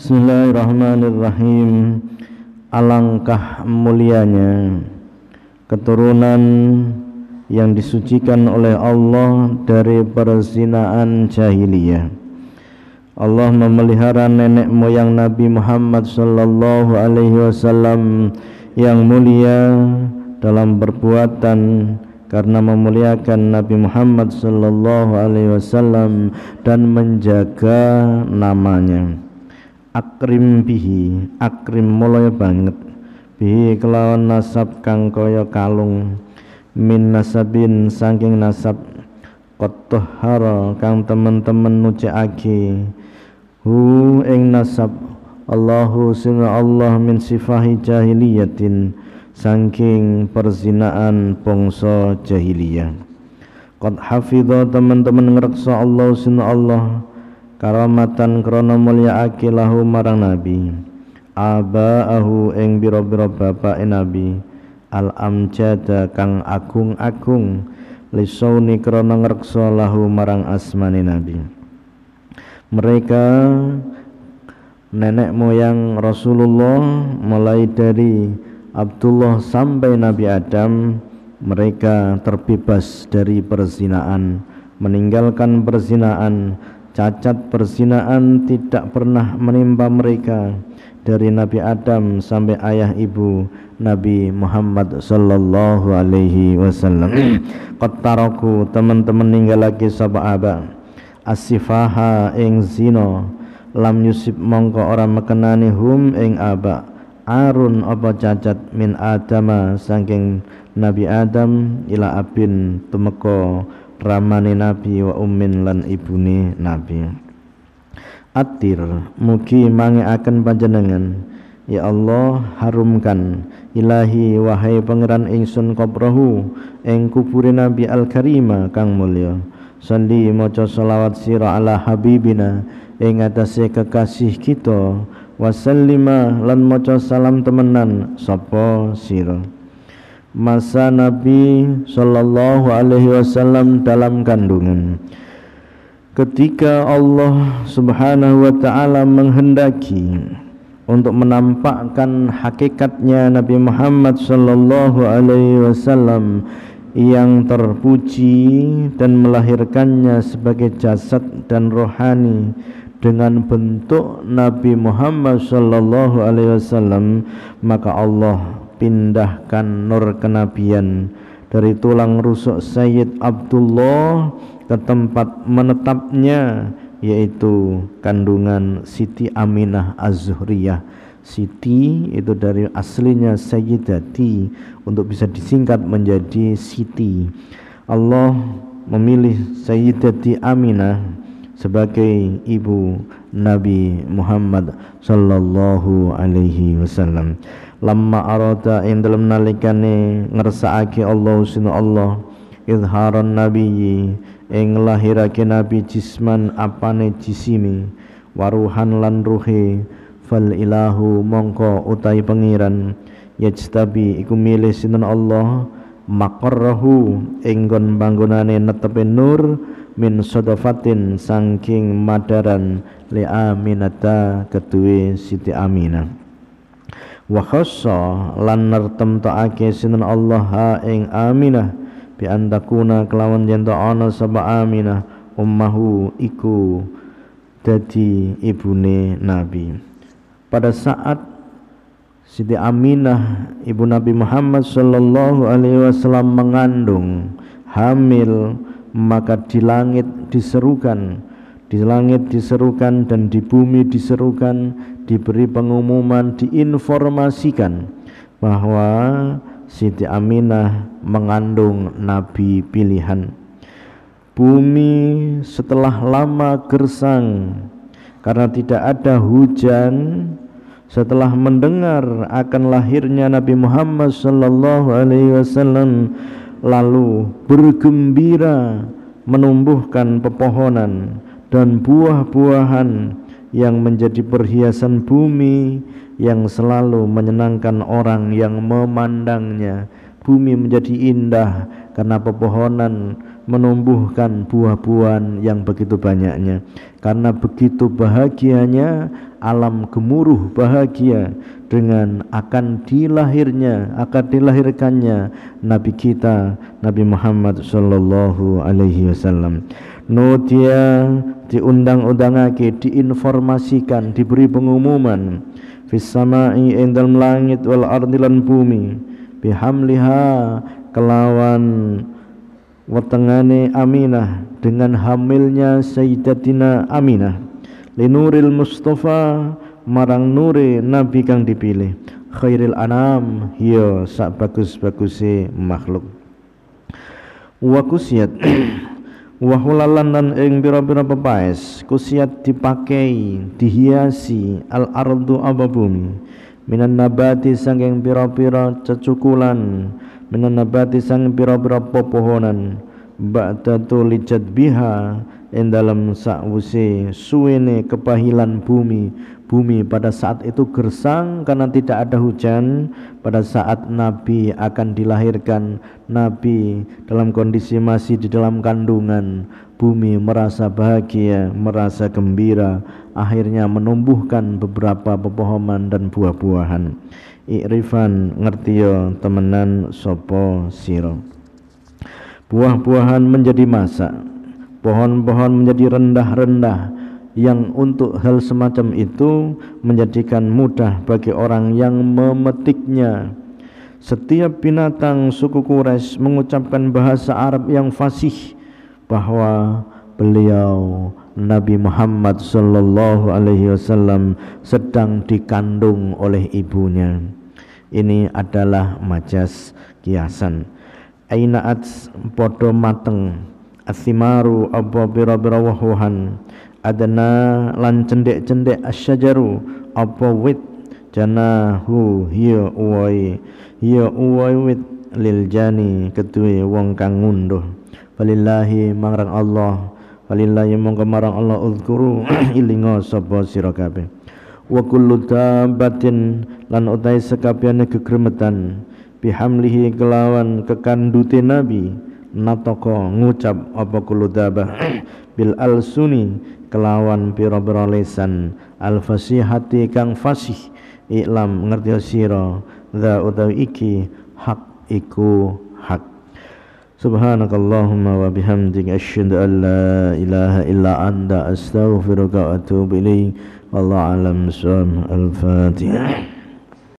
Bismillahirrahmanirrahim. Alangkah mulianya Keturunan yang disucikan oleh Allah dari perzinaan jahiliyah. Allah memelihara nenek moyang Nabi Muhammad sallallahu alaihi wasallam yang mulia dalam perbuatan karena memuliakan Nabi Muhammad sallallahu alaihi wasallam dan menjaga namanya akrim bihi akrim mulai banget. Bihi kelawan nasab kang kaya kalung. Min nasabin saking nasab. Qatahara kang temen-temen nucekake hu ing nasab. Allahu sina Allah min sifahi jahiliyatin. Saking perzinaan bangsa jahiliyah. Qad hafidha teman-teman ngreksa Allah sina Allah karamatan krana mulyaake lahu marang nabi. Abaahu ing bira-bira bapake nabi. Al amjada kang agung-agung. Lisauni krana ngreksa lahu marang asmane nabi. Mereka nenek moyang Rasulullah mulai dari Abdullah sampai Nabi Adam mereka terbebas dari perzinaan meninggalkan perzinaan cacat perzinaan tidak pernah menimpa mereka. Dari Nabi Adam sampai ayah ibu Nabi Muhammad sallallahu alaihi wasallam. Qattaraku teman-teman ninggal lagi sapa asifaha ing zina. Lam yusib mongko ora mekenani hum ing aba arun apa cacat min adama saking Nabi Adam ila abin tumeka ramane nabi wa ummin lan ibune nabi. Atir mugi akan panjenengan. Ya Allah harumkan ilahi wahai pangeran ingsun qabrahu ing kubure nabi al karima kang mulya. Sandi maca selawat sira ala habibina ing atase kekasih kita. Wasallima lan maca salam temenan sapa sira masa Nabi Shallallahu Alaihi Wasallam dalam kandungan. Ketika Allah Subhanahu Wa Taala menghendaki untuk menampakkan hakikatnya Nabi Muhammad Shallallahu Alaihi Wasallam yang terpuji dan melahirkannya sebagai jasad dan rohani dengan bentuk Nabi Muhammad Shallallahu Alaihi Wasallam maka Allah pindahkan nur kenabian. Dari tulang rusuk Sayyid Abdullah ke tempat menetapnya yaitu kandungan Siti Aminah Az-Zuhriyah. Siti itu dari aslinya Sayyidati untuk bisa disingkat menjadi Siti. Allah memilih Sayyidati Aminah sebagai ibu Nabi Muhammad sallallahu alaihi wasallam lamma arada ing dalem nalikane ngersakake Allah sunu Allah izharan nabiyyi ing lahirake nabi jisman apane jisimi waruhan lan ruhe fal ilahu mongko utai pengiran yajtabi iku milih sinten Allah maqarrahu ing gon bangunane netepe nur min sodafatin saking madaran li aminata ketuwe Siti Aminah wa khassa lan nertemtokake sinten Allah ha ing Aminah bi antakuna kelawan yen ana sapa Aminah ummahu iku dadi ibune Nabi. Pada saat Siti Aminah ibu Nabi Muhammad sallallahu alaihi wasallam mengandung hamil maka di langit diserukan di langit diserukan dan di bumi diserukan diberi pengumuman diinformasikan bahwa Siti Aminah mengandung nabi pilihan. Bumi setelah lama gersang karena tidak ada hujan setelah mendengar akan lahirnya Nabi Muhammad sallallahu alaihi wasallam lalu bergembira menumbuhkan pepohonan dan buah-buahan yang menjadi perhiasan bumi yang selalu menyenangkan orang yang memandangnya. Bumi menjadi indah karena pepohonan menumbuhkan buah-buahan yang begitu banyaknya. Karena begitu bahagianya alam gemuruh bahagia dengan akan dilahirnya akan dilahirkannya nabi kita Nabi Muhammad sallallahu alaihi wasallam nudia diundang-undangake diinformasikan diberi pengumuman. Fis samai ing langit wal ardi lan bumi bihamliha kelawan wetengane Aminah dengan hamilnya Sayyidatina Aminah. Linuril Mustafa marang nure Nabi kang dipilih. Khairil anam hiyo sak bagus-baguse makhluk. Wa kusiat wa hulalan lan ing pira-pira pepaes kusiat dipakai dihiasi al ardu apa bumi minan nabati sanging pira-pira cecukulan minan nabati sang pira-pira pepohonan ba'da tulijat biha in dalam sakwuse suwene kepahilan bumi bumi. Pada saat itu gersang karena tidak ada hujan. Pada saat Nabi akan dilahirkan Nabi dalam kondisi masih di dalam kandungan bumi merasa bahagia merasa gembira akhirnya menumbuhkan beberapa pepohonan dan buah-buahan. Ikrifan ngerti yo temenan sopo siro. Buah-buahan menjadi masak pohon-pohon menjadi rendah-rendah yang untuk hal semacam itu menjadikan mudah bagi orang yang memetiknya setiap binatang suku Quraisy mengucapkan bahasa Arab yang fasih bahwa beliau Nabi Muhammad sallallahu alaihi wasallam sedang dikandung oleh ibunya. Ini adalah majas kiasan. Ainaat podo mateng asimaru wahuhan adana lan cendek-cendek asyajaru apa wit? Janahu hiya uwai hiya uwai wit lil jani ketui wong kang ngunduh. Falillahi marang Allah falillahi mongko marang Allah uzkuru ilinga sapa sira kabeh. Wa kullu dabatin lan utai sekabehane kegremetan bihamlihi kelawan kekandute nabi natoko ngucap apa kullu dabah bil alsuni kelawan pira-pira lisan. Al fasihati kang fasih iklam ngerti sira. Dza utawi iki hak iku hak. Subhanakallahumma wa bihamdika asyhadu an la ilaha illa anta astaghfiruka wa atubu ilaik wallahu alam al-fatihah